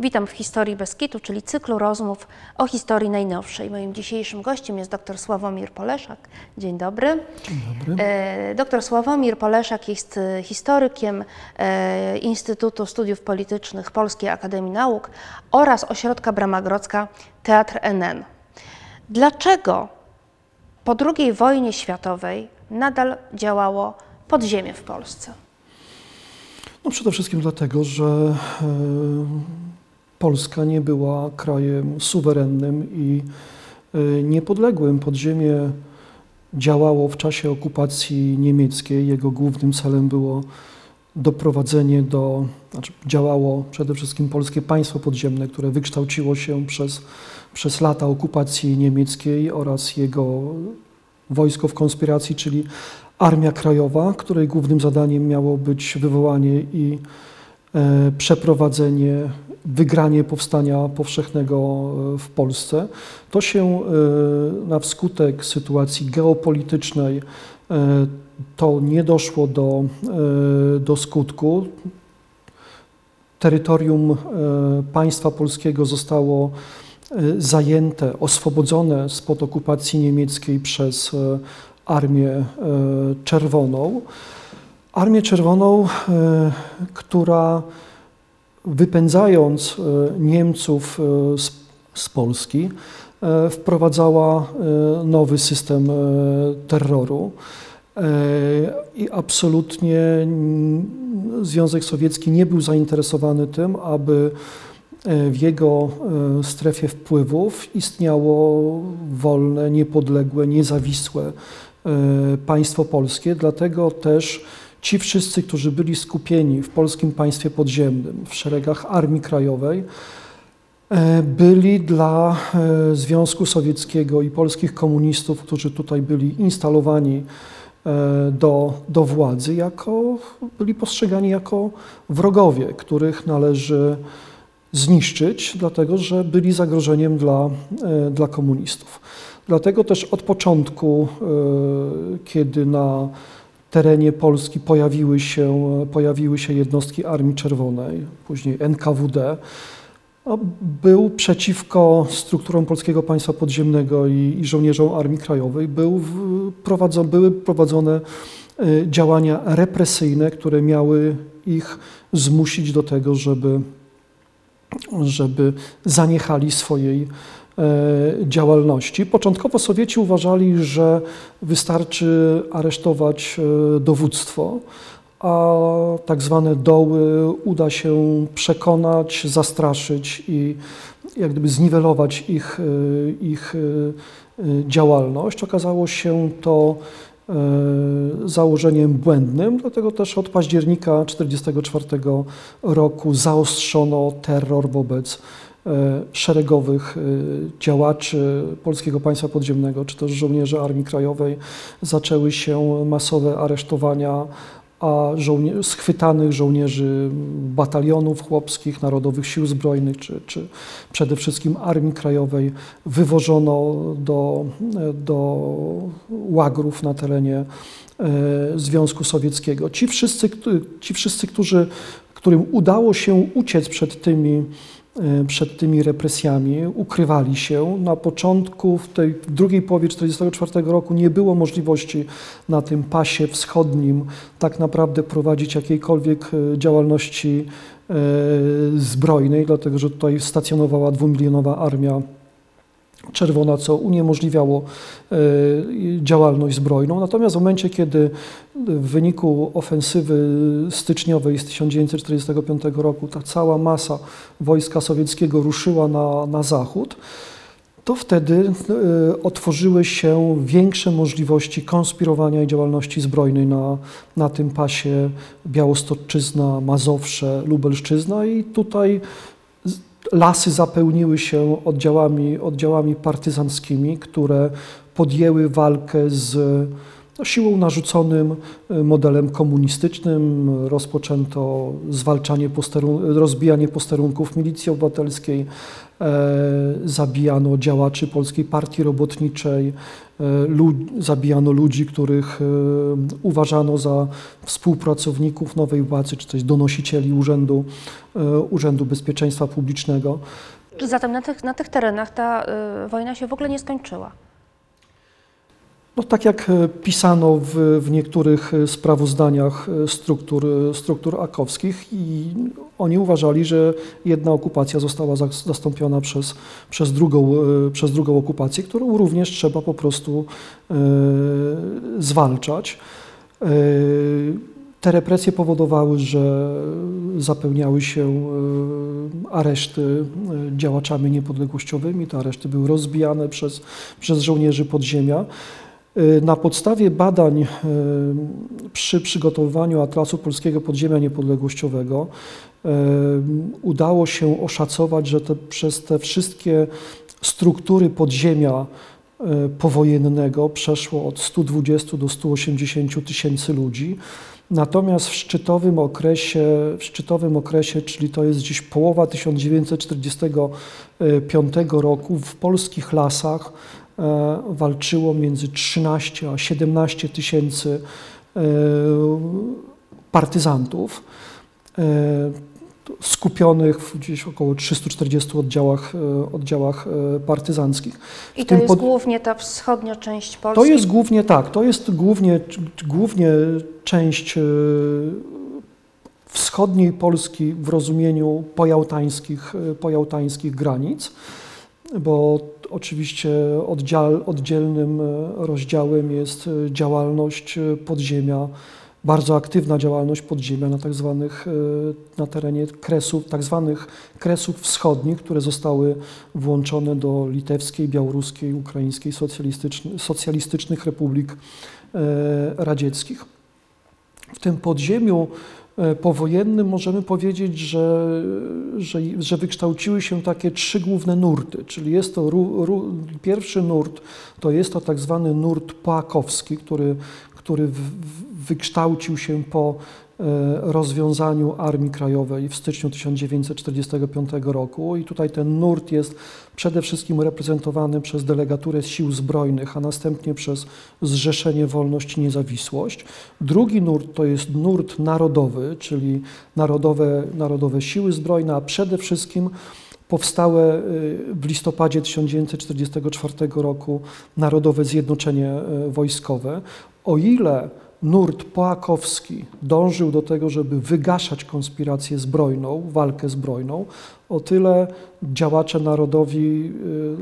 Witam w Historii Beskitu, czyli cyklu rozmów o historii najnowszej. Moim dzisiejszym gościem jest dr Sławomir Poleszak. Dzień dobry. Dzień dobry. E, Dr Sławomir Poleszak jest e, historykiem e, Instytutu Studiów Politycznych Polskiej Akademii Nauk oraz Ośrodka Brama Grodzka Teatr NN. Dlaczego po II wojnie światowej nadal działało podziemie w Polsce? No przede wszystkim dlatego, że Polska nie była krajem suwerennym i e, niepodległym. Podziemie działało w czasie okupacji niemieckiej. Jego głównym celem było doprowadzenie do, znaczy działało przede wszystkim polskie państwo podziemne, które wykształciło się przez, przez lata okupacji niemieckiej oraz jego wojsko w konspiracji, czyli Armia Krajowa, której głównym zadaniem miało być wywołanie i e, przeprowadzenie, wygranie powstania powszechnego e, w Polsce. To się e, na wskutek sytuacji geopolitycznej e, to nie doszło do, do skutku. Terytorium państwa polskiego zostało zajęte, oswobodzone spod okupacji niemieckiej przez Armię Czerwoną. Armię Czerwoną, która wypędzając e, Niemców e, z, z Polski, e, wprowadzała nowy system terroru. I absolutnie Związek Sowiecki nie był zainteresowany tym, aby w jego strefie wpływów istniało wolne, niepodległe, niezawisłe państwo polskie. Dlatego też ci wszyscy, którzy byli skupieni w polskim państwie podziemnym, w szeregach Armii Krajowej, e, byli dla e, Związku Sowieckiego i polskich komunistów, którzy tutaj byli instalowani e, do, do władzy, jako, byli postrzegani jako wrogowie, których należy zniszczyć, dlatego że byli zagrożeniem dla, dla komunistów. Dlatego też od początku, kiedy na terenie Polski pojawiły się, pojawiły się jednostki Armii Czerwonej, później NKWD, był przeciwko strukturom Polskiego Państwa Podziemnego i, i żołnierzom Armii Krajowej, był w, były prowadzone e, działania represyjne, które miały ich zmusić do tego, żeby, żeby zaniechali swojej działalności. Początkowo Sowieci uważali, że wystarczy aresztować e, dowództwo, a tak zwane doły uda się przekonać, zastraszyć i jak gdyby zniwelować ich, e, ich e, e, działalność. Okazało się to e, założeniem błędnym, dlatego też od października 1944 roku zaostrzono terror wobec e, szeregowych e, działaczy Polskiego Państwa Podziemnego, czy też żołnierzy Armii Krajowej. Zaczęły się masowe aresztowania a żołnie- schwytanych żołnierzy batalionów chłopskich, Narodowych Sił Zbrojnych, czy, czy przede wszystkim Armii Krajowej wywożono do, do łagrów na terenie e, Związku Sowieckiego. Ci wszyscy, ci wszyscy którzy, którym udało się uciec przed tymi e, przed tymi represjami, ukrywali się. Na początku, w tej drugiej połowie 1944 roku nie było możliwości na tym pasie wschodnim tak naprawdę prowadzić jakiejkolwiek e, działalności e, zbrojnej, dlatego że tutaj stacjonowała dwumilionowa armia czerwona, co uniemożliwiało e, działalność zbrojną. Natomiast w momencie, kiedy w wyniku ofensywy styczniowej z 1945 roku ta cała masa wojska sowieckiego ruszyła na, na zachód, to wtedy e, otworzyły się większe możliwości konspirowania i działalności zbrojnej na, na tym pasie Białostoczyzna, Mazowsze, Lubelszczyzna i tutaj lasy zapełniły się oddziałami, oddziałami partyzanckimi, które podjęły walkę z no, siłą narzuconym e, modelem komunistycznym. Rozpoczęto zwalczanie posterun- rozbijanie posterunków milicji obywatelskiej, e, zabijano działaczy Polskiej Partii Robotniczej, e, zabijano ludzi, których e, uważano za współpracowników nowej władzy, czy też donosicieli Urzędu, Urzędu Bezpieczeństwa Publicznego. Zatem na tych, na tych terenach ta y, wojna się w ogóle nie skończyła? No, tak jak e, pisano w, w niektórych e, sprawozdaniach e, struktur, struktur akowskich i oni uważali, że jedna okupacja została zas- zastąpiona przez, przez, drugą, przez drugą okupację, którą również trzeba po prostu e, zwalczać. E, te represje powodowały, że zapełniały się areszty działaczami niepodległościowymi. Te areszty były rozbijane przez, przez żołnierzy podziemia. E, Na podstawie badań e, przy przygotowywaniu Atlasu Polskiego Podziemia Niepodległościowego e, udało się oszacować, że te, przez te wszystkie struktury podziemia powojennego przeszło od 120 do 180 tysięcy ludzi. Natomiast w szczytowym okresie, w szczytowym okresie, czyli to jest gdzieś połowa 1945 roku, w polskich lasach walczyło między 13 a 17 tysięcy e, partyzantów e, skupionych w gdzieś około 340 oddziałach, e, oddziałach e, partyzanckich. I to jest pod- głównie ta wschodnia część Polski? to jest głównie tak, to jest głównie, głównie część e, wschodniej Polski w rozumieniu pojałtańskich, e, pojałtańskich granic, bo oczywiście oddział, oddzielnym e, rozdziałem jest e, działalność e, podziemia, bardzo aktywna działalność podziemia na tak zwanych, na terenie kresów, tak zwanych kresów wschodnich, które zostały włączone do litewskiej, białoruskiej, ukraińskiej socjalistyczny, socjalistycznych republik radzieckich. W tym podziemiu powojennym możemy powiedzieć, że, że, że wykształciły się takie trzy główne nurty, czyli jest to ru, ru, pierwszy nurt to jest to tak zwany nurt poakowski, który, który w, wykształcił się po e, rozwiązaniu Armii Krajowej w styczniu 1945 roku i tutaj ten nurt jest przede wszystkim reprezentowany przez delegaturę sił zbrojnych, a następnie przez Zrzeszenie Wolność i Niezawisłość. Drugi nurt to jest nurt narodowy, czyli narodowe, narodowe siły zbrojne, a przede wszystkim powstałe y, w listopadzie 1944 roku Narodowe Zjednoczenie y, Wojskowe. O ile nurt poakowski dążył do tego, żeby wygaszać konspirację zbrojną, walkę zbrojną, o tyle działacze narodowi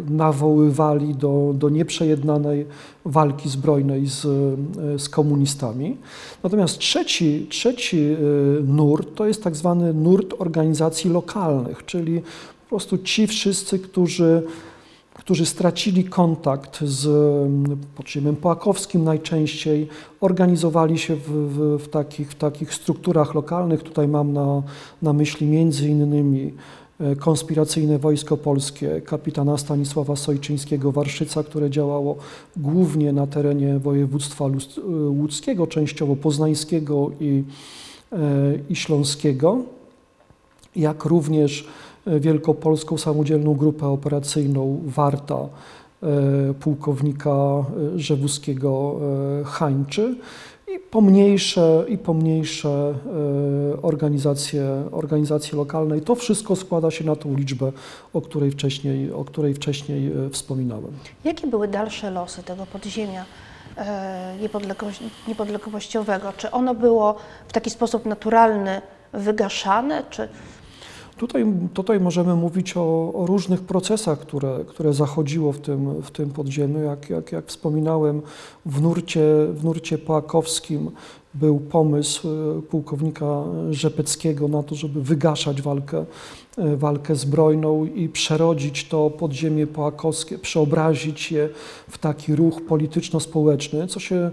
y, nawoływali do, do nieprzejednanej walki zbrojnej z, y, z komunistami. Natomiast trzeci, trzeci y, nurt to jest tak zwany nurt organizacji lokalnych, czyli po prostu ci wszyscy, którzy którzy stracili kontakt z mm, podziemiem połakowskim najczęściej, organizowali się w, w, w, takich, w takich strukturach lokalnych. Tutaj mam na, na myśli między innymi e, konspiracyjne Wojsko Polskie kapitana Stanisława Sojczyńskiego Warszyca, które działało głównie na terenie województwa e, łódzkiego, częściowo poznańskiego i, e, i śląskiego, jak również Wielkopolską Samodzielną Grupę Operacyjną Warta e, pułkownika e, Rzewuskiego e, Hańczy i pomniejsze, i pomniejsze organizacje, organizacje lokalne. I to wszystko składa się na tą liczbę, o której wcześniej, o której wcześniej wspominałem. Jakie były dalsze losy tego podziemia niepodległoś, niepodległościowego? Czy ono było w taki sposób naturalny wygaszane, czy Tutaj, tutaj możemy mówić o, o różnych procesach, które, które zachodziło w tym, w tym podziemiu. Jak, jak, jak wspominałem, w nurcie, w nurcie był pomysł e, pułkownika Rzepeckiego na to, żeby wygaszać walkę, e, walkę zbrojną i przerodzić to podziemie poakowskie, przeobrazić je w taki ruch polityczno-społeczny, co się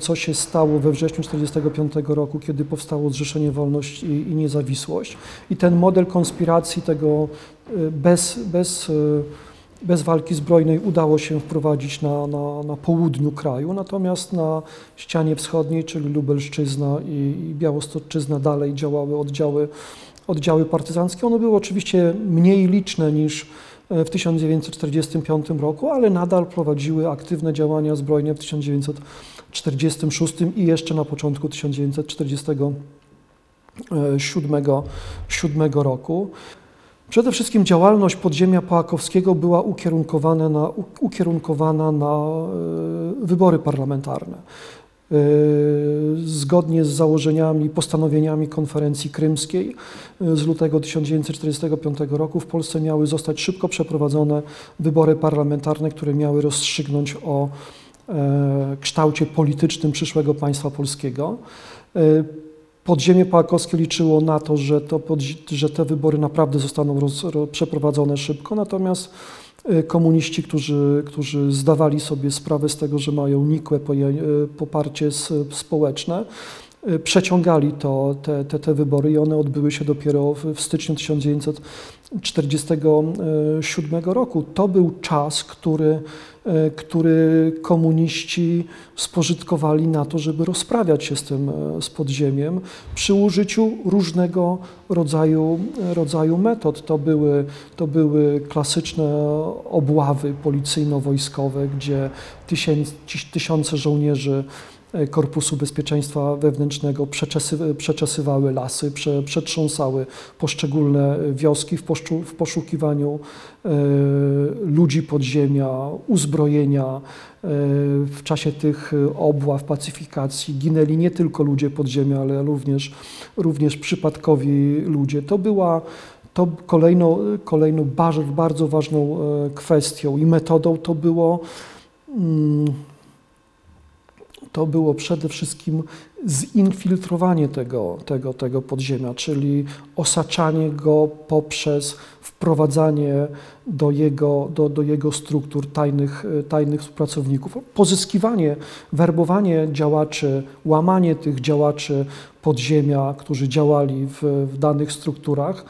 co się stało we wrześniu 1945 roku, kiedy powstało Zrzeszenie Wolność i, i Niezawisłość. I ten model konspiracji tego e, bez, bez, e, bez walki zbrojnej udało się wprowadzić na, na, na południu kraju, natomiast na ścianie wschodniej, czyli Lubelszczyzna i, i Białostoczyzna dalej działały oddziały, oddziały partyzanckie. One były oczywiście mniej liczne niż w 1945 roku, ale nadal prowadziły aktywne działania zbrojne w 1946 i jeszcze na początku 1947 roku. Przede wszystkim działalność podziemia Pałakowskiego była ukierunkowana na, ukierunkowana na e, wybory parlamentarne. E, Zgodnie z założeniami, postanowieniami konferencji krymskiej e, z lutego 1945 roku w Polsce miały zostać szybko przeprowadzone wybory parlamentarne, które miały rozstrzygnąć o kształcie politycznym przyszłego państwa polskiego. E, Podziemie Pałakowskie liczyło na to, że, to że te wybory naprawdę zostaną roz, ro, przeprowadzone szybko, natomiast y, komuniści, którzy, którzy zdawali sobie sprawę z tego, że mają nikłe poparcie społeczne, przeciągali to, te, te, te wybory i one odbyły się dopiero w, w styczniu 1947 roku. To był czas, który, e, który komuniści spożytkowali na to, żeby rozprawiać się z tym, e, z podziemiem przy użyciu różnego rodzaju, rodzaju metod. To były, to były klasyczne obławy policyjno-wojskowe, gdzie tysięc, tysiące żołnierzy e, Korpusu Bezpieczeństwa Wewnętrznego przeczesy, przeczesywały lasy, prze, przetrząsały poszczególne wioski w, poszczu, w poszukiwaniu e, ludzi podziemia, uzbrojenia. E, w czasie tych obław, pacyfikacji ginęli nie tylko ludzie podziemia, ale również, również przypadkowi ludzie. To była to kolejną, kolejną bardzo, bardzo ważną e, kwestią i metodą to było mm, to było przede wszystkim zinfiltrowanie tego, tego, tego podziemia, czyli osaczanie go poprzez wprowadzanie do jego, do, do jego struktur tajnych, tajnych współpracowników, pozyskiwanie, werbowanie działaczy, łamanie tych działaczy podziemia, którzy działali w, w danych strukturach,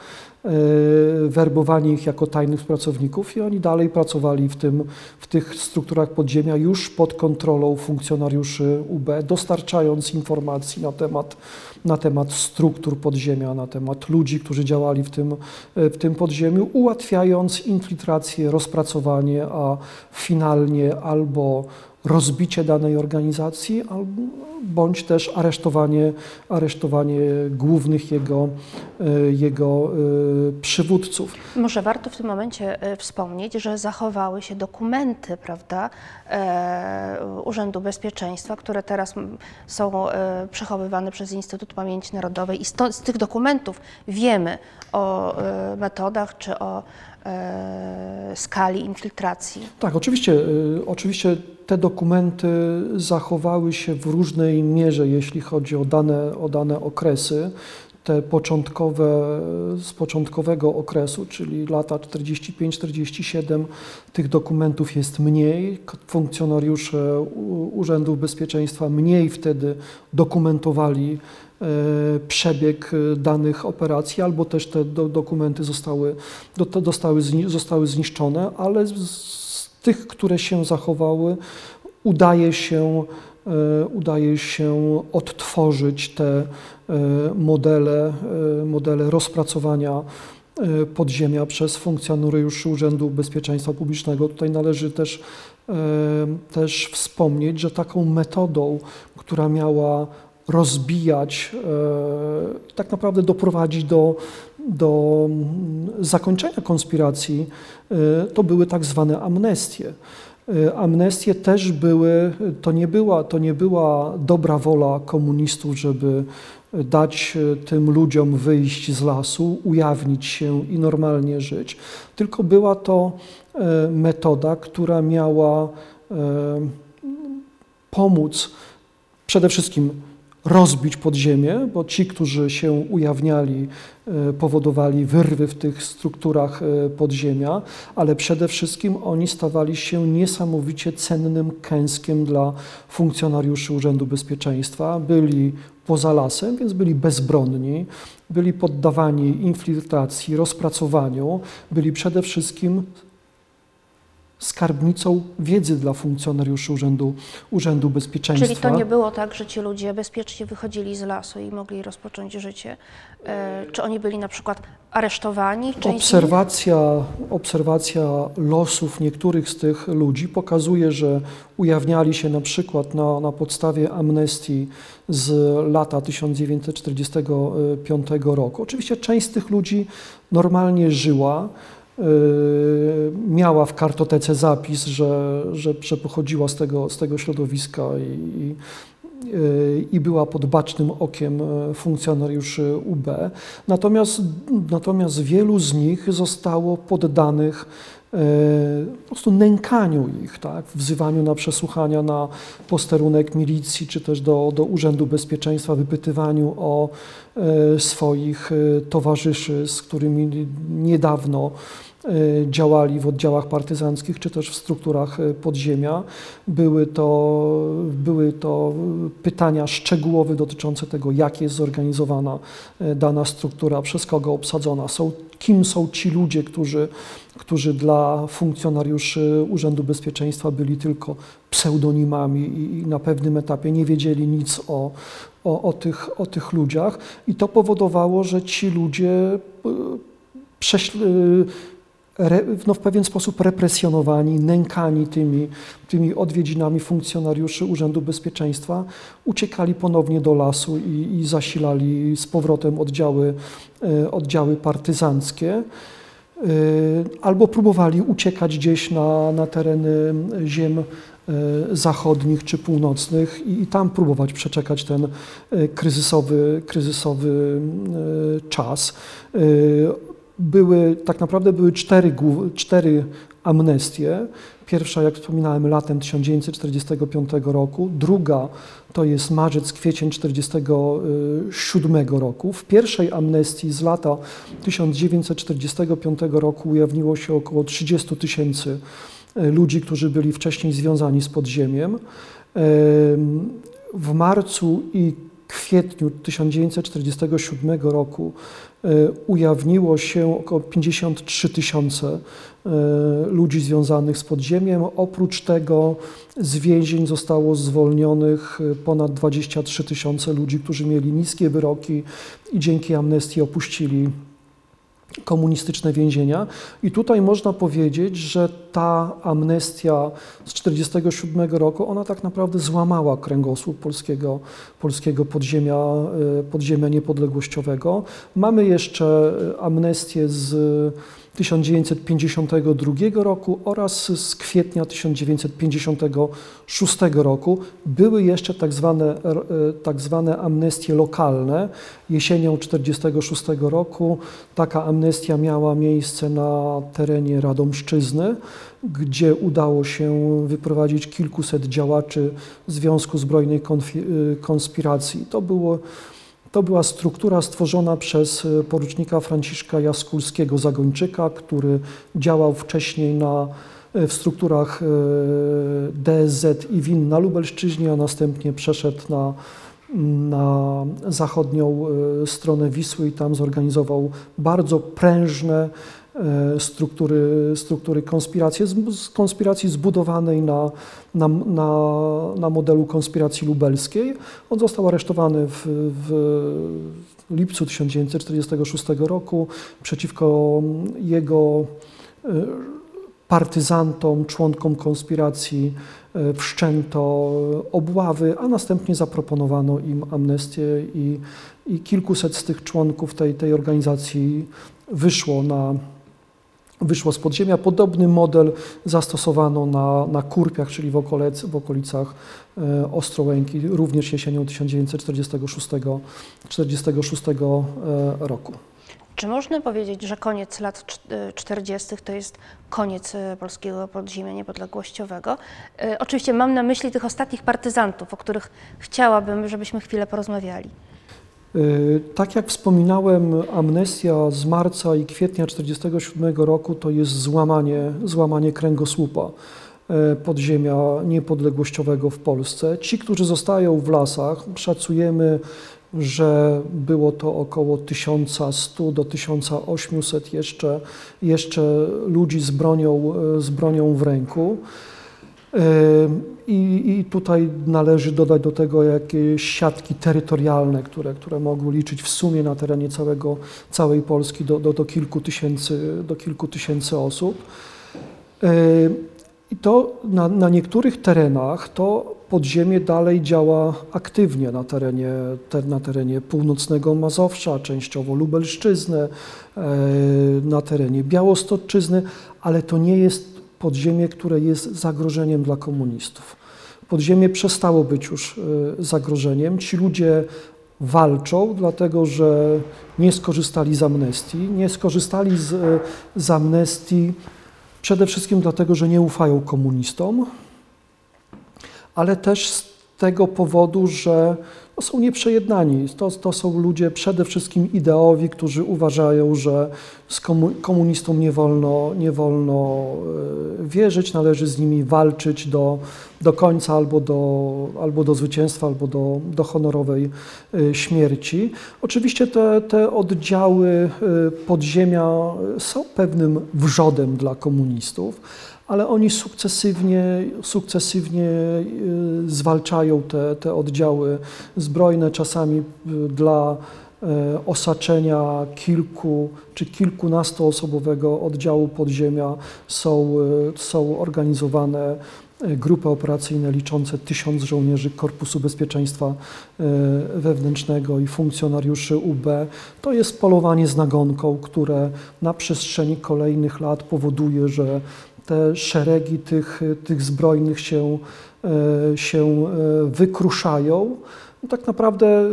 werbowanie ich jako tajnych pracowników i oni dalej pracowali w, tym, w tych strukturach podziemia już pod kontrolą funkcjonariuszy UB, dostarczając informacji na temat, na temat struktur podziemia, na temat ludzi, którzy działali w tym, w tym podziemiu, ułatwiając infiltrację, rozpracowanie, a finalnie albo rozbicie danej organizacji, albo, bądź też aresztowanie, aresztowanie głównych jego, e, jego e, przywódców. Może warto w tym momencie e, wspomnieć, że zachowały się dokumenty, prawda, Urzędu Bezpieczeństwa, które teraz są przechowywane przez Instytut Pamięci Narodowej i z tych dokumentów wiemy o metodach czy o skali infiltracji. Tak, oczywiście, oczywiście te dokumenty zachowały się w różnej mierze, jeśli chodzi o dane, o dane okresy. Te początkowe, z początkowego okresu, czyli lata 45-47, tych dokumentów jest mniej. Funkcjonariusze Urzędów Bezpieczeństwa mniej wtedy dokumentowali e, przebieg danych operacji, albo też te do, dokumenty zostały, do, zostały, zostały zniszczone, ale z tych, które się zachowały, udaje się, e, udaje się odtworzyć te e, modele, e, modele rozpracowania podziemia przez funkcjonariuszy Urzędu Bezpieczeństwa Publicznego. Tutaj należy też, też wspomnieć, że taką metodą, która miała rozbijać, tak naprawdę doprowadzić do, do mm, zakończenia konspiracji, e, to były tak zwane amnestie. E, Amnestie też były, to nie była, to nie była dobra wola komunistów, żeby dać e, tym ludziom wyjść z lasu, ujawnić się i normalnie żyć, tylko była to metoda, która miała pomóc przede wszystkim rozbić podziemie, bo ci, którzy się ujawniali, e, powodowali wyrwy w tych strukturach e, podziemia, ale przede wszystkim oni stawali się niesamowicie cennym kęskiem dla funkcjonariuszy Urzędu Bezpieczeństwa. Byli poza lasem, więc byli bezbronni, byli poddawani infiltracji, rozpracowaniu, byli przede wszystkim skarbnicą wiedzy dla funkcjonariuszy Urzędu, Urzędu Bezpieczeństwa. Czyli to nie było tak, że ci ludzie bezpiecznie wychodzili z lasu i mogli rozpocząć życie? E, Czy oni byli na przykład aresztowani? Obserwacja, obserwacja losów niektórych z tych ludzi pokazuje, że ujawniali się na przykład na, na podstawie amnestii z lata 1945 roku. Oczywiście część z tych ludzi normalnie żyła, miała w kartotece zapis, że, że, że pochodziła z tego, z tego środowiska i, i i była pod bacznym okiem e, funkcjonariuszy UB. Natomiast, natomiast wielu z nich zostało poddanych po prostu nękaniu ich, tak? wzywaniu na przesłuchania na posterunek milicji, czy też do, do Urzędu Bezpieczeństwa, wypytywaniu o swoich towarzyszy, z którymi niedawno działali w oddziałach partyzanckich, czy też w strukturach e, podziemia. Były to, były to pytania szczegółowe dotyczące tego, jak jest zorganizowana e, dana struktura, przez kogo obsadzona, są, kim są ci ludzie, którzy, którzy dla funkcjonariuszy Urzędu Bezpieczeństwa byli tylko pseudonimami i, na pewnym etapie nie wiedzieli nic o, o, o, tych, o tych ludziach. I to powodowało, że ci ludzie prześl, no, w pewien sposób represjonowani, nękani tymi, tymi odwiedzinami funkcjonariuszy Urzędu Bezpieczeństwa, uciekali ponownie do lasu i, i zasilali z powrotem oddziały, y, oddziały partyzanckie. Y, Albo próbowali uciekać gdzieś na, na tereny ziem y, zachodnich czy północnych i, i tam próbować przeczekać ten kryzysowy, kryzysowy czas. Y, Były, tak naprawdę były cztery, cztery amnestie. Pierwsza, jak wspominałem, latem 1945 roku. Druga to jest marzec, kwiecień 1947 roku. W pierwszej amnestii z lata 1945 roku ujawniło się około 30 tysięcy e, ludzi, którzy byli wcześniej związani z podziemiem. Em, W marcu i kwietniu 1947 roku ujawniło się około 53 tysiące e, ludzi związanych z podziemiem. Oprócz tego z więzień zostało zwolnionych e, ponad 23 tysiące ludzi, którzy mieli niskie wyroki i dzięki amnestii opuścili komunistyczne więzienia. I tutaj można powiedzieć, że ta amnestia z 1947 roku, ona tak naprawdę złamała kręgosłup polskiego, polskiego podziemia, e, podziemia niepodległościowego. Mamy jeszcze e, amnestię z 1952 roku oraz z kwietnia 1956 roku. Były jeszcze tak zwane, e, tak zwane amnestie lokalne. Jesienią 1946 roku taka amnestia miała miejsce na terenie Radomszczyzny, gdzie udało się wyprowadzić kilkuset działaczy Związku Zbrojnej y, Konspiracji. To było to była struktura stworzona przez e, porucznika Franciszka Jaskulskiego Zagończyka, który działał wcześniej na, e, w strukturach e, DSZ i WIN na Lubelszczyźnie, a następnie przeszedł na, na zachodnią stronę Wisły i tam zorganizował bardzo prężne struktury, struktury konspiracji, z konspiracji zbudowanej na, na, na, na modelu konspiracji lubelskiej. On został aresztowany w, w lipcu 1946 roku. Przeciwko jego e, partyzantom, członkom konspiracji e, wszczęto obławy, a następnie zaproponowano im amnestię i, i kilkuset z tych członków tej, tej organizacji wyszło na wyszło z podziemia. Podobny model zastosowano na, na Kurpiach, czyli w, okolec, w okolicach e, Ostrołęki, również jesienią 1946 46 e, roku. Czy można powiedzieć, że koniec lat cz- y, 40. to jest koniec y, polskiego podziemia niepodległościowego? Oczywiście mam na myśli tych ostatnich partyzantów, o których chciałabym, żebyśmy chwilę porozmawiali. Y, Tak jak wspominałem, amnestia z marca i kwietnia 1947 roku to jest złamanie, złamanie kręgosłupa e, podziemia niepodległościowego w Polsce. Ci, którzy zostają w lasach, szacujemy że było to około 1100 do 1800 jeszcze, jeszcze ludzi z bronią, e, z bronią w ręku. I, I tutaj należy dodać do tego jakieś siatki terytorialne, które, które mogły liczyć w sumie na terenie całego, całej Polski do, do, do, kilku tysięcy, do kilku tysięcy osób. I to na, na niektórych terenach to podziemie dalej działa aktywnie na terenie, te, na terenie północnego Mazowsza, częściowo Lubelszczyzny, e, na terenie Białostoczyzny, ale to nie jest podziemie, które jest zagrożeniem dla komunistów. Podziemie przestało być już e, zagrożeniem. Ci ludzie walczą, dlatego że nie skorzystali z amnestii. Nie skorzystali z, e, z amnestii przede wszystkim dlatego, że nie ufają komunistom, ale też z tego powodu, że no, są nieprzejednani. To, to są ludzie przede wszystkim ideowi, którzy uważają, że z komu- komunistom nie wolno, nie wolno e, wierzyć, należy z nimi walczyć do, do końca albo do, albo do zwycięstwa, albo do, do honorowej e, śmierci. Oczywiście te, te oddziały e, podziemia są pewnym wrzodem dla komunistów, ale oni sukcesywnie, sukcesywnie y, zwalczają te, te oddziały zbrojne, czasami y, dla y, osaczenia kilku czy kilkunastoosobowego oddziału podziemia są, są organizowane grupy operacyjne liczące tysiąc żołnierzy Korpusu Bezpieczeństwa Wewnętrznego i funkcjonariuszy UB. To jest polowanie z nagonką, które na przestrzeni kolejnych lat powoduje, że te szeregi tych, tych zbrojnych się, e, się e, wykruszają. No tak naprawdę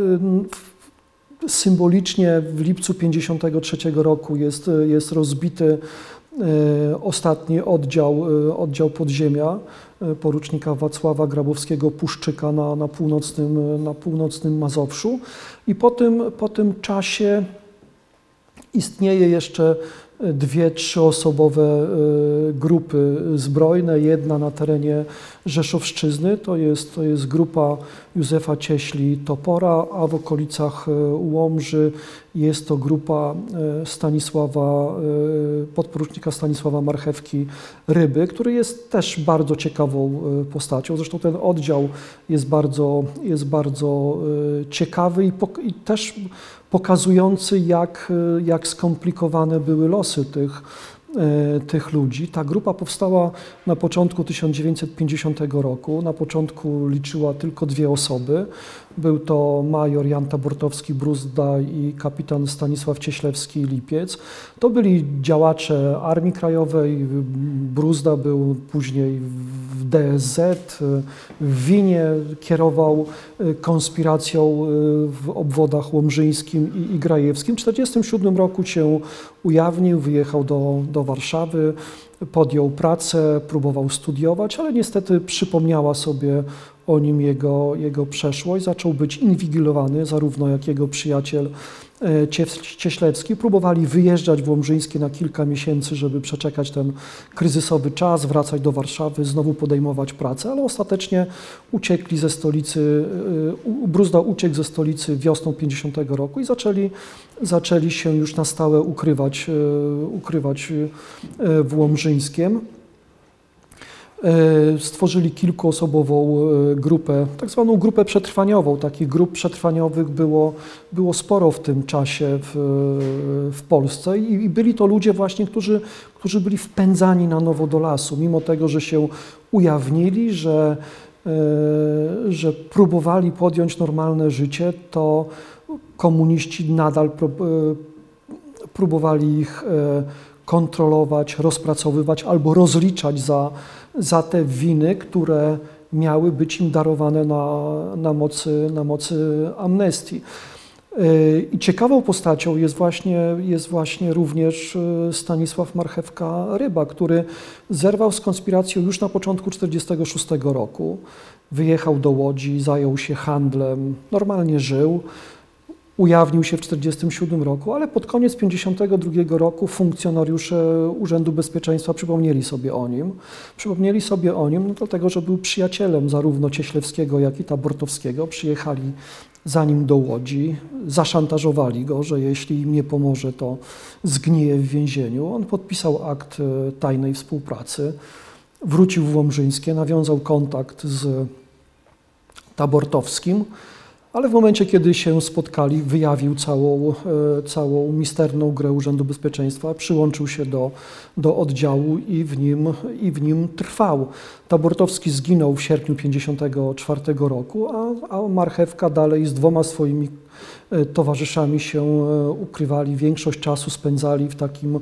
symbolicznie w lipcu 1953 roku jest, jest rozbity e, ostatni oddział, oddział podziemia porucznika Wacława Grabowskiego-Puszczyka na, na, północnym, na północnym Mazowszu i po tym, po tym czasie istnieje jeszcze dwie, trzyosobowe y, grupy zbrojne. Jedna na terenie Rzeszowszczyzny, to jest, to jest grupa Józefa Cieśli Topora, a w okolicach y, Łomży jest to grupa y, Stanisława, podporucznika Stanisława Marchewki Ryby, który jest też bardzo ciekawą postacią. Zresztą ten oddział jest bardzo, jest bardzo ciekawy i, i też pokazujący, jak, jak skomplikowane były losy tych, tych ludzi. Ta grupa powstała na początku 1950 roku. Na początku liczyła tylko dwie osoby. Był to major Jan Tabortowski-Bruzda i kapitan Stanisław Cieślewski-Lipiec. To byli działacze Armii Krajowej. Bruzda był później w DSZ. W Winie kierował y, konspiracją y, w obwodach łomżyńskim i, i grajewskim. W 1947 roku się ujawnił, wyjechał do, do Warszawy podjął pracę, próbował studiować, ale niestety przypomniała sobie o nim jego, jego przeszłość. Zaczął być inwigilowany, zarówno jak jego przyjaciel Cieślewski. Próbowali wyjeżdżać w Łomżyńskie na kilka miesięcy, żeby przeczekać ten kryzysowy czas, wracać do Warszawy, znowu podejmować pracę, ale ostatecznie uciekli ze stolicy, e, Bruzda uciekł ze stolicy wiosną 50 roku i zaczęli, zaczęli się już na stałe ukrywać, e, ukrywać w Łomżyńskiem. E, stworzyli kilkuosobową e, grupę, tak zwaną grupę przetrwaniową. Takich grup przetrwaniowych było, było sporo w tym czasie w, w Polsce I, i byli to ludzie właśnie, którzy, którzy byli wpędzani na nowo do lasu, mimo tego, że się ujawnili, że, e, że próbowali podjąć normalne życie, to komuniści nadal próbowali ich kontrolować, rozpracowywać albo rozliczać za, za te winy, które miały być im darowane na, na, mocy, na mocy amnestii. Yy, I ciekawą postacią jest właśnie, jest właśnie również yy, Stanisław Marchewka-Ryba, który zerwał z konspiracją już na początku 1946 roku. Wyjechał do Łodzi, zajął się handlem, normalnie żył ujawnił się w 1947 roku, ale pod koniec 1952 roku funkcjonariusze Urzędu Bezpieczeństwa przypomnieli sobie o nim. Przypomnieli sobie o nim no dlatego, że był przyjacielem zarówno Cieślewskiego, jak i Tabortowskiego. Przyjechali za nim do Łodzi. Zaszantażowali go, że jeśli im nie pomoże, to zgnije w więzieniu. On podpisał akt e, tajnej współpracy, wrócił w Łomżyńskie, nawiązał kontakt z Tabortowskim, ale w momencie, kiedy się spotkali, wyjawił całą, e, całą misterną grę Urzędu Bezpieczeństwa, przyłączył się do, do oddziału i w, nim, i w nim trwał. Tabortowski zginął w sierpniu 1954 roku, a, a Marchewka dalej z dwoma swoimi e, towarzyszami się e, ukrywali. Większość czasu spędzali w takim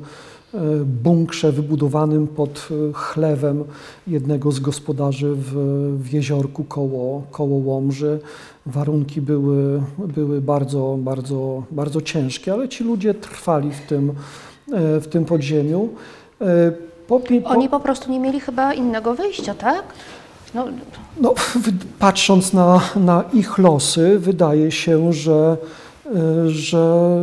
bunkrze wybudowanym pod e, chlewem jednego z gospodarzy w, w jeziorku koło, koło Łomży. Warunki były, były bardzo, bardzo, bardzo ciężkie, ale ci ludzie trwali w tym, e, w tym podziemiu. E, Po, po, Oni po prostu nie mieli chyba innego wyjścia, tak? No, no, patrząc na, na ich losy, wydaje się, że, e, że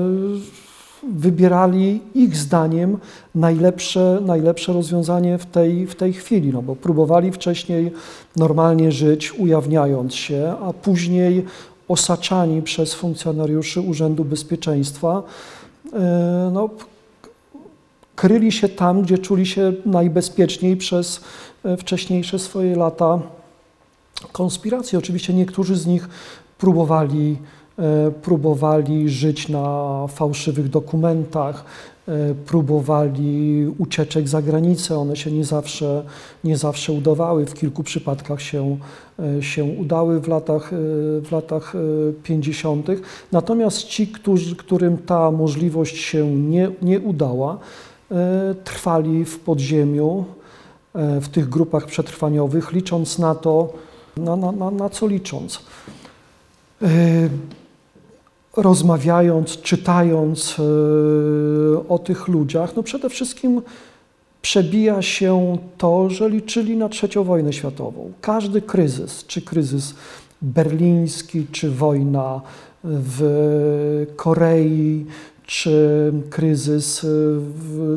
wybierali ich zdaniem najlepsze, najlepsze rozwiązanie w tej, w tej chwili, no bo próbowali wcześniej normalnie żyć, ujawniając się, a później osaczani przez funkcjonariuszy Urzędu Bezpieczeństwa, e, no, kryli się tam, gdzie czuli się najbezpieczniej przez e, wcześniejsze swoje lata konspiracji. Oczywiście niektórzy z nich próbowali, próbowali żyć na fałszywych dokumentach, e, próbowali ucieczek za granicę. One się nie zawsze, nie zawsze udawały. W kilku przypadkach się, e, się udały w latach, e, w latach e, 50. Natomiast ci, którzy, którym ta możliwość się nie, nie udała, e, trwali w podziemiu, e, w tych grupach przetrwaniowych, licząc na to, na, na, na, na co licząc. Rozmawiając, czytając e, o tych ludziach, no przede wszystkim przebija się to, że liczyli na trzecią wojnę światową. Każdy kryzys, czy kryzys berliński, czy wojna w Korei, czy kryzys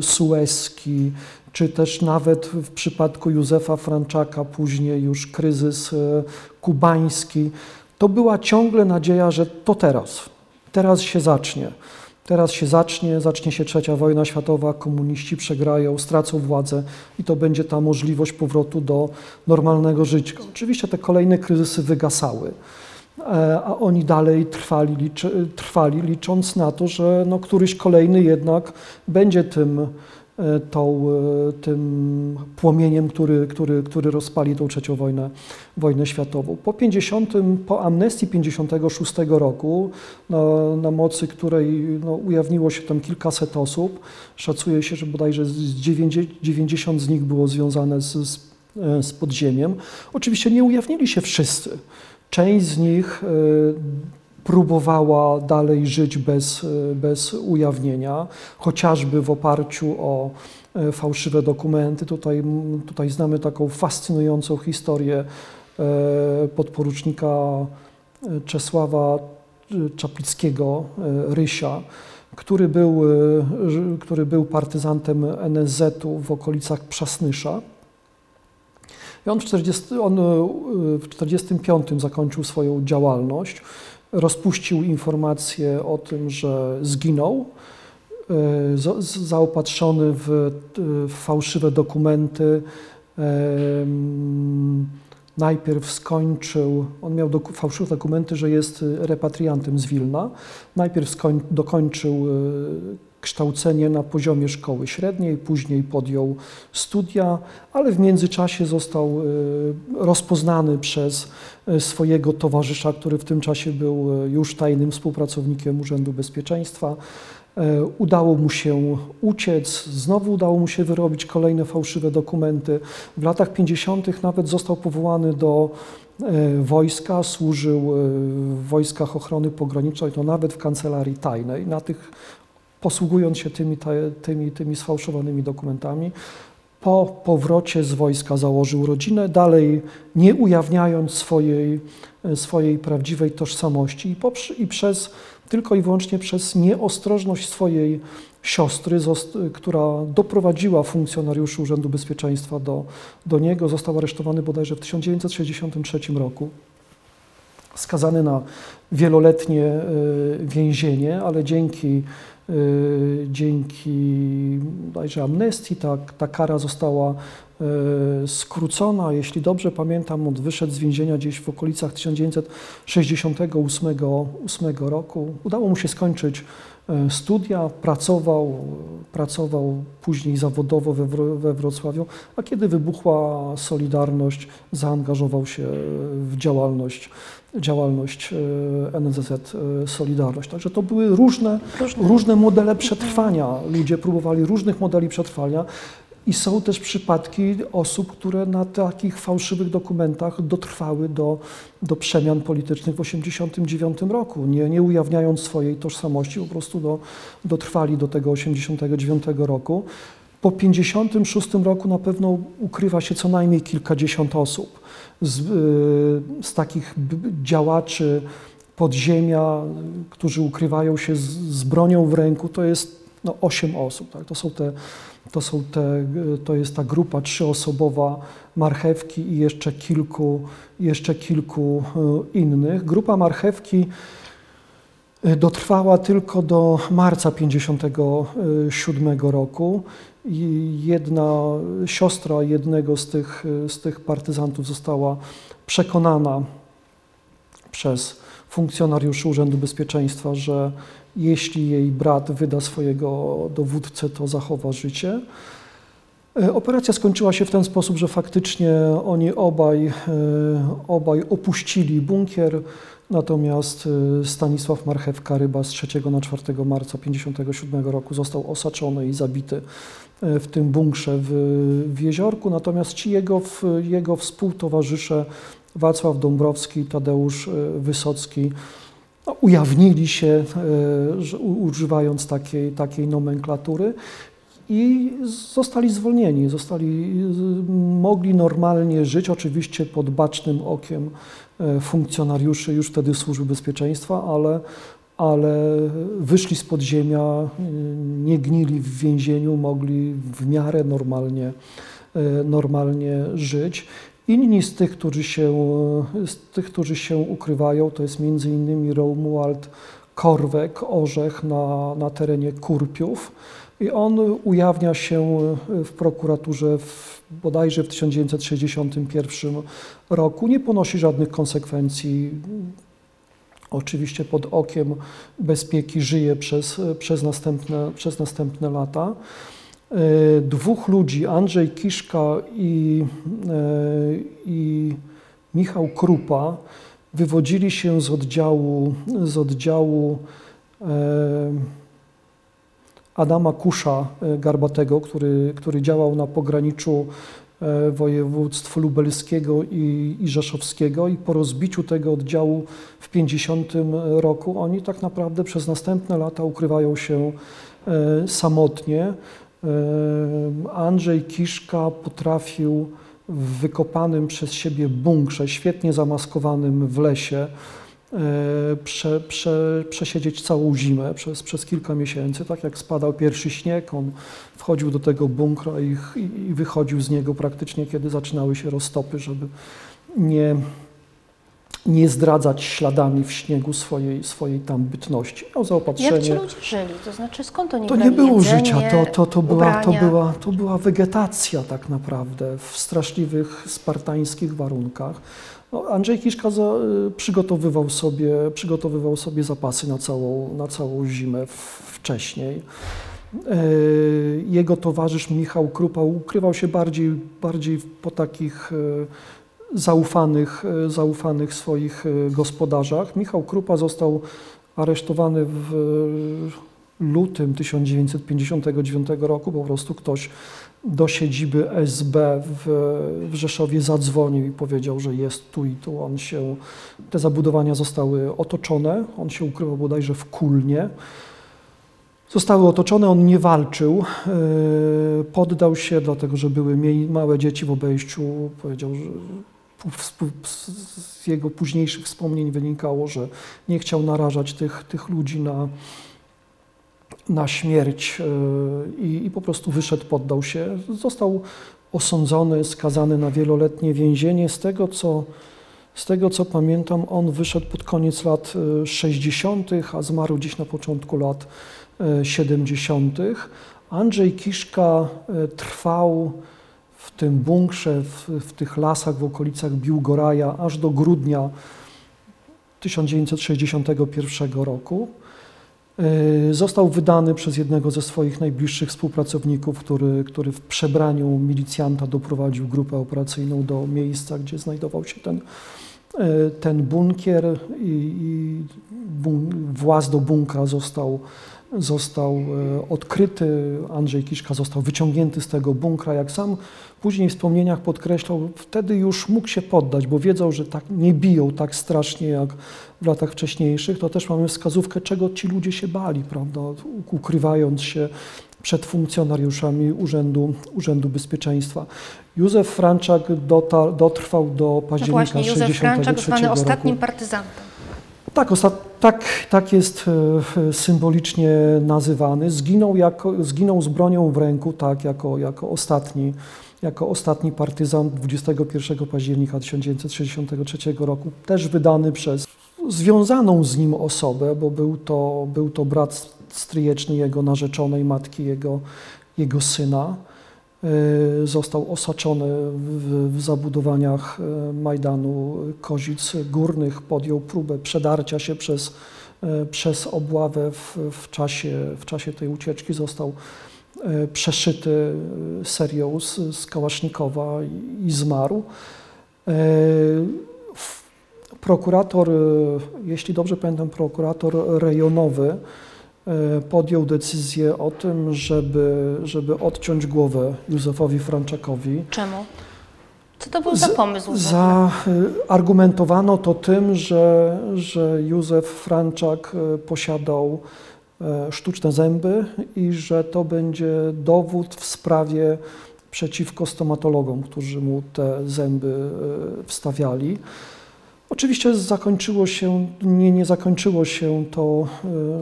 sueski, czy też nawet w przypadku Józefa Franczaka, później już kryzys e, kubański, to była ciągle nadzieja, że to teraz, teraz się zacznie. Teraz się zacznie, zacznie się trzecia wojna światowa, komuniści przegrają, stracą władzę i to będzie ta możliwość powrotu do normalnego życia. Oczywiście te kolejne kryzysy wygasały, e, a oni dalej trwali, liczy, trwali licząc na to, że no, któryś kolejny jednak będzie tym, tą, e, tym płomieniem, który, który, który rozpali tą trzecią wojnę, wojnę światową. Po 50, po amnestii 56 roku, na, na mocy której no, ujawniło się tam kilkaset osób, szacuje się, że bodajże z 90, 90 z nich było związane z, z, e, z podziemiem. Oczywiście nie ujawnili się wszyscy. Część z nich e, próbowała dalej żyć bez, e, bez ujawnienia, chociażby w oparciu o e, fałszywe dokumenty. Tutaj, tutaj znamy taką fascynującą historię e, podporucznika Czesława Czaplickiego, Rysia, który był, który był partyzantem NSZ-u w okolicach Przasnysza. I on w 40, on e, w 45 zakończył swoją działalność, rozpuścił informację o tym, że zginął, e, zaopatrzony w, e, w fałszywe dokumenty. Najpierw skończył, on miał doku, fałszywe dokumenty, że jest repatriantem z Wilna. Najpierw skoń, dokończył e, kształcenie na poziomie szkoły średniej, później podjął studia, ale w międzyczasie został e, rozpoznany przez e, swojego towarzysza, który w tym czasie był e, już tajnym współpracownikiem Urzędu Bezpieczeństwa. Udało mu się uciec, znowu udało mu się wyrobić kolejne fałszywe dokumenty. W latach 50. nawet został powołany do wojska, służył w wojskach ochrony pogranicznej, to nawet w kancelarii tajnej, na tych, posługując się tymi, tymi, tymi sfałszowanymi dokumentami. Po powrocie z wojska założył rodzinę, dalej nie ujawniając swojej, e, swojej prawdziwej tożsamości i, i przez, tylko i wyłącznie przez nieostrożność swojej siostry, która doprowadziła funkcjonariuszy Urzędu Bezpieczeństwa do, do niego. Został aresztowany bodajże w 1963 roku. skazany na wieloletnie e, więzienie, ale dzięki, dzięki bodajże amnestii ta, ta kara została e, skrócona. Jeśli dobrze pamiętam, on wyszedł z więzienia gdzieś w okolicach 1968 8 roku. Udało mu się skończyć e, studia, pracował, pracował później zawodowo we, we Wrocławiu, a kiedy wybuchła Solidarność, zaangażował się w działalność, działalność e, NZZ e, Solidarność. Także to były różne, Różne. różne modele przetrwania. Ludzie próbowali różnych modeli przetrwania. I są też przypadki osób, które na takich fałszywych dokumentach dotrwały do, do przemian politycznych w 1989 roku, nie, nie ujawniając swojej tożsamości, po prostu do, dotrwali do tego 1989 roku. Po 1956 roku na pewno ukrywa się co najmniej kilkadziesiąt osób z, y, z takich działaczy podziemia, którzy ukrywają się z, z bronią w ręku, to jest no, 8 osób. Tak? To, są te, to, są te, y, to jest ta grupa trzyosobowa marchewki i jeszcze kilku, jeszcze kilku y, innych. Grupa marchewki dotrwała tylko do marca 1957 roku. Jedna siostra jednego z tych, z tych partyzantów została przekonana przez funkcjonariuszy Urzędu Bezpieczeństwa, że jeśli jej brat wyda swojego dowódcę, to zachowa życie. E, Operacja skończyła się w ten sposób, że faktycznie oni obaj, e, obaj opuścili bunkier, natomiast e, Stanisław Marchewka-Ryba z 3 na 4 marca 1957 roku został osaczony i zabity w tym bunkrze w, w Jeziorku, natomiast ci jego, jego współtowarzysze Wacław Dąbrowski, Tadeusz e, Wysocki no, ujawnili się, e, że, używając takiej, takiej nomenklatury i zostali zwolnieni, zostali, mogli normalnie żyć, oczywiście pod bacznym okiem e, funkcjonariuszy już wtedy Służby Bezpieczeństwa, ale, ale wyszli z podziemia, nie gnili w więzieniu, mogli w miarę normalnie, e, normalnie żyć. Inni z tych, którzy się, z tych, którzy się ukrywają, to jest innymi Romuald Korwek, Orzech na, na terenie Kurpiów. I on ujawnia się w prokuraturze w, bodajże w 1961 roku. Nie ponosi żadnych konsekwencji. Oczywiście pod okiem bezpieki żyje przez, przez, następne, przez następne lata. E, Dwóch ludzi, Andrzej Kiszka i, e, i Michał Krupa, wywodzili się z oddziału, z oddziału e, Adama Kusza Garbatego, który, który działał na pograniczu województw lubelskiego i, i rzeszowskiego i po rozbiciu tego oddziału w 50 roku oni tak naprawdę przez następne lata ukrywają się e, samotnie. E, Andrzej Kiszka potrafił w wykopanym przez siebie bunkrze, świetnie zamaskowanym w lesie, e, prze, prze, przesiedzieć całą zimę przez, przez kilka miesięcy. Tak jak spadał pierwszy śnieg, on wchodził do tego bunkra i, i wychodził z niego praktycznie, kiedy zaczynały się roztopy, żeby nie, nie zdradzać śladami w śniegu swojej, swojej tam bytności. Miał Jak ci zaopatrzenie. ludzie żyli? To znaczy skąd oni To nie było jedzenie, życia, to, to, to, była, to, była, to była wegetacja tak naprawdę w straszliwych, spartańskich warunkach. No, Andrzej Kiszka y, przygotowywał, sobie, przygotowywał sobie zapasy na całą, na całą zimę wcześniej. E, Jego towarzysz Michał Krupa ukrywał się bardziej, bardziej po takich e, zaufanych, e, zaufanych swoich gospodarzach. Michał Krupa został aresztowany w lutym 1959 roku. Po prostu ktoś do siedziby SB w, w Rzeszowie zadzwonił i powiedział, że jest tu i tu. On się, te zabudowania zostały otoczone. On się ukrywał bodajże w Kulnie. Zostały otoczone, on nie walczył, e, poddał się, dlatego że były małe dzieci w obejściu. Powiedział, że z jego późniejszych wspomnień wynikało, że nie chciał narażać tych, tych ludzi na, na śmierć e, i, i po prostu wyszedł, poddał się. Został osądzony, skazany na wieloletnie więzienie. Z tego, co, Z tego co pamiętam, on wyszedł pod koniec lat e, 60., a zmarł gdzieś na początku lat e, 70. Andrzej Kiszka e, trwał w tym bunkrze, w, w tych lasach w okolicach Biłgoraja aż do grudnia 1961 roku. E, Został wydany przez jednego ze swoich najbliższych współpracowników, który, który w przebraniu milicjanta doprowadził grupę operacyjną do miejsca, gdzie znajdował się ten, e, ten bunkier i, i bun, właz do bunkra został, został e, odkryty. Andrzej Kiszka został wyciągnięty z tego bunkra. Jak sam później w wspomnieniach podkreślał, wtedy już mógł się poddać, bo wiedział, że tak nie biją tak strasznie jak w latach wcześniejszych. To też mamy wskazówkę, czego ci ludzie się bali, prawda, ukrywając się przed funkcjonariuszami Urzędu, Urzędu Bezpieczeństwa. Józef Franczak dotarł, dotrwał do No października właśnie, Józef Franczak 63 zwany ostatnim partyzantem. Tak, tak, tak jest e, symbolicznie nazywany. Zginął, jako, zginął z bronią w ręku, tak, jako, jako, ostatni, jako ostatni partyzant 21 października 1963 roku, też wydany przez związaną z nim osobę, bo był to, był to brat stryjeczny jego narzeczonej matki, jego, jego syna. E, Został osaczony w, w zabudowaniach e, Majdanu Kozic Górnych. Podjął próbę przedarcia się przez, e, przez obławę w, w, czasie, w czasie tej ucieczki. Został przeszyty serią z, z Kałasznikowa i, i zmarł. Prokurator, jeśli dobrze pamiętam, prokurator rejonowy podjął decyzję o tym, żeby, żeby odciąć głowę Józefowi Franczakowi. Czemu? Co to był za pomysł? Za, y, argumentowano to tym, że, że Józef Franczak y, posiadał e, sztuczne zęby i że to będzie dowód w sprawie przeciwko stomatologom, którzy mu te zęby wstawiali. Oczywiście zakończyło się, nie, nie zakończyło się to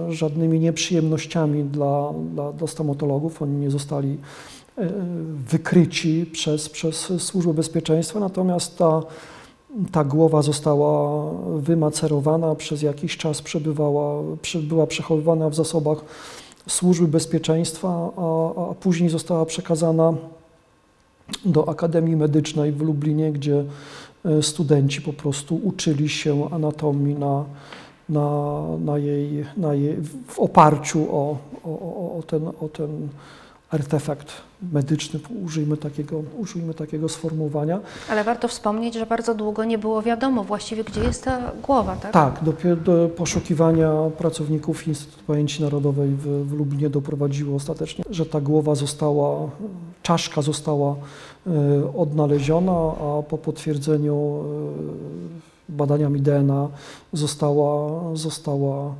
y, żadnymi nieprzyjemnościami dla, dla, dla stomatologów. Oni nie zostali e, wykryci przez, przez Służbę Bezpieczeństwa, natomiast ta, ta głowa została wymacerowana, przez jakiś czas przebywała, była przechowywana w zasobach Służby Bezpieczeństwa, a, a później została przekazana do Akademii Medycznej w Lublinie, gdzie e, studenci po prostu uczyli się anatomii na, na, na jej, na jej, w oparciu o, o, o, o, ten, o ten artefakt medyczny, użyjmy takiego, użyjmy takiego sformułowania. Ale warto wspomnieć, że bardzo długo nie było wiadomo właściwie, gdzie jest ta głowa, tak? Tak, dopiero do poszukiwania pracowników Instytutu Pamięci Narodowej w, w Lublinie doprowadziło ostatecznie, że ta głowa została, czaszka została e, odnaleziona, a po potwierdzeniu e, badaniami DNA została, została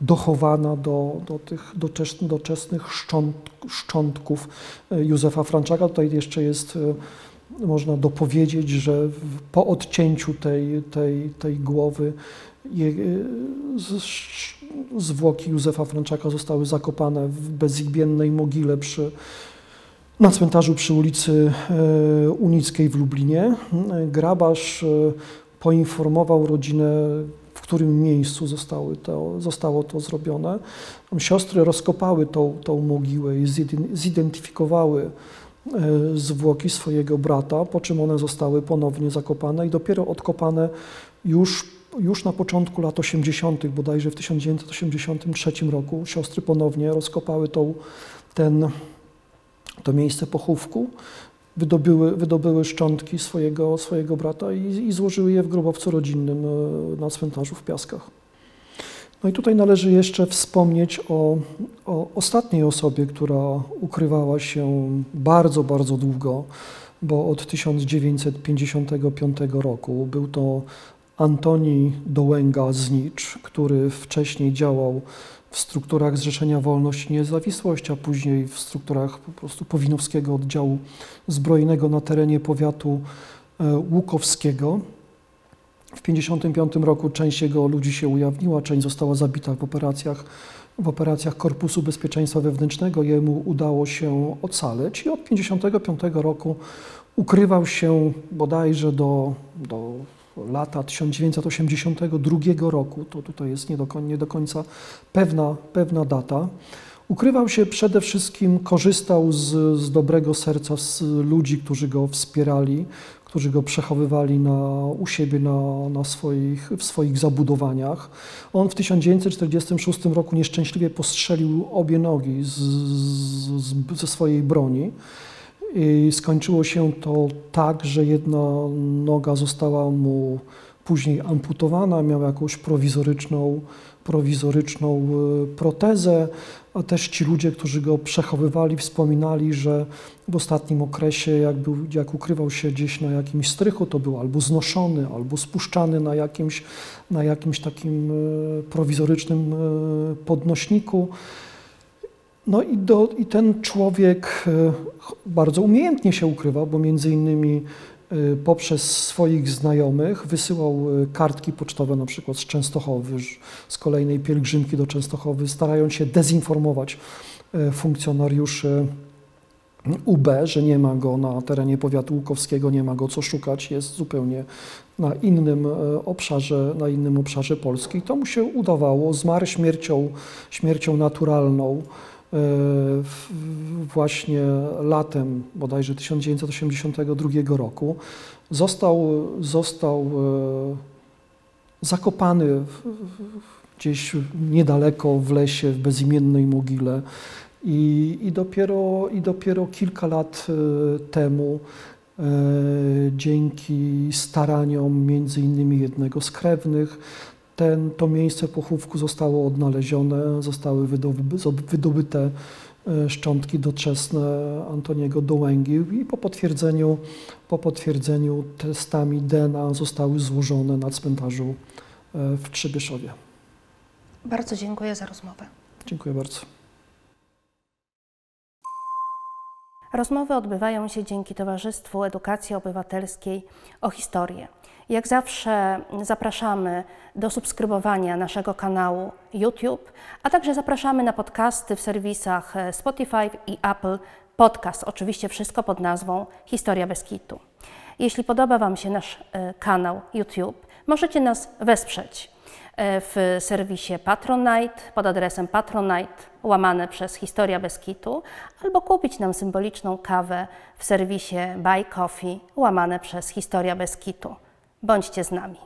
dochowana do, do tych doczes- doczesnych szcząt, szczątków e, Józefa Franczaka. Tutaj jeszcze jest e, można dopowiedzieć, że po odcięciu tej, tej, tej głowy z, zwłoki Józefa Franczaka zostały zakopane w bezimiennej mogile przy, na cmentarzu przy ulicy e, Unickiej w Lublinie. E, Grabarz e, poinformował rodzinę, w którym miejscu zostały to, zostało to zrobione. Siostry rozkopały tą, tą mogiłę i ziden- zidentyfikowały e, zwłoki swojego brata, po czym one zostały ponownie zakopane i dopiero odkopane już, już na początku lat 80., bodajże w 1983 roku, siostry ponownie rozkopały tą, ten, to miejsce pochówku, wydobyły, wydobyły szczątki swojego, swojego brata i, i złożyły je w grobowcu rodzinnym e, na cmentarzu w Piaskach. No i tutaj należy jeszcze wspomnieć o, o ostatniej osobie, która ukrywała się bardzo, bardzo długo, bo od 1955 roku był to Antoni Dołęga-Znicz, który wcześniej działał w strukturach Zrzeszenia Wolność i Niezawisłość, a później w strukturach po prostu Powinowskiego Oddziału Zbrojnego na terenie powiatu e, łukowskiego. W 1955 roku część jego ludzi się ujawniła, część została zabita w operacjach, w operacjach Korpusu Bezpieczeństwa Wewnętrznego. Jemu udało się ocaleć i od 1955 roku ukrywał się bodajże do, do lata 1982 roku, to tutaj jest nie do, nie do końca pewna, pewna data. Ukrywał się przede wszystkim, korzystał z, z dobrego serca z ludzi, którzy go wspierali, którzy go przechowywali na, u siebie na, na swoich, w swoich zabudowaniach. On w 1946 roku nieszczęśliwie postrzelił obie nogi z, z, ze swojej broni. Skończyło się to tak, że jedna noga została mu później amputowana, miał jakąś prowizoryczną, prowizoryczną e, protezę, a też ci ludzie, którzy go przechowywali, wspominali, że w ostatnim okresie, jak, był, jak ukrywał się gdzieś na jakimś strychu, to był albo znoszony, albo spuszczany na jakimś, na jakimś takim e, prowizorycznym e, podnośniku. No i, do, i ten człowiek e, bardzo umiejętnie się ukrywał, bo między innymi e, poprzez swoich znajomych wysyłał e, kartki pocztowe na przykład z Częstochowy, z kolejnej pielgrzymki do Częstochowy, starając się dezinformować funkcjonariuszy UB, że nie ma go na terenie powiatu łukowskiego, nie ma go co szukać, jest zupełnie na innym obszarze, na innym obszarze Polski. To mu się udawało, zmarł śmiercią, śmiercią naturalną właśnie latem bodajże 1982 roku. Został, został e, zakopany gdzieś niedaleko w lesie, w bezimiennej mogile. I, i, dopiero, I dopiero kilka lat e, temu, e, dzięki staraniom między innymi jednego z krewnych, ten, to miejsce pochówku zostało odnalezione, zostały wydoby- wydobyte e, szczątki doczesne Antoniego Dołęgi i po potwierdzeniu, po potwierdzeniu testami DNA zostały złożone na cmentarzu e, w Przybyszоwie. Bardzo dziękuję za rozmowę. Dziękuję bardzo. Rozmowy odbywają się dzięki Towarzystwu Edukacji Obywatelskiej o historię. Jak zawsze zapraszamy do subskrybowania naszego kanału YouTube, a także zapraszamy na podcasty w serwisach e, Spotify i Apple Podcast. Oczywiście wszystko pod nazwą Historia bez kitu. Jeśli podoba Wam się nasz e, kanał YouTube, możecie nas wesprzeć e, w serwisie Patronite pod adresem patronite łamane przez Historia bez kitu albo kupić nam symboliczną kawę w serwisie Buy Coffee łamane przez Historia bez kitu. Bądźcie z nami.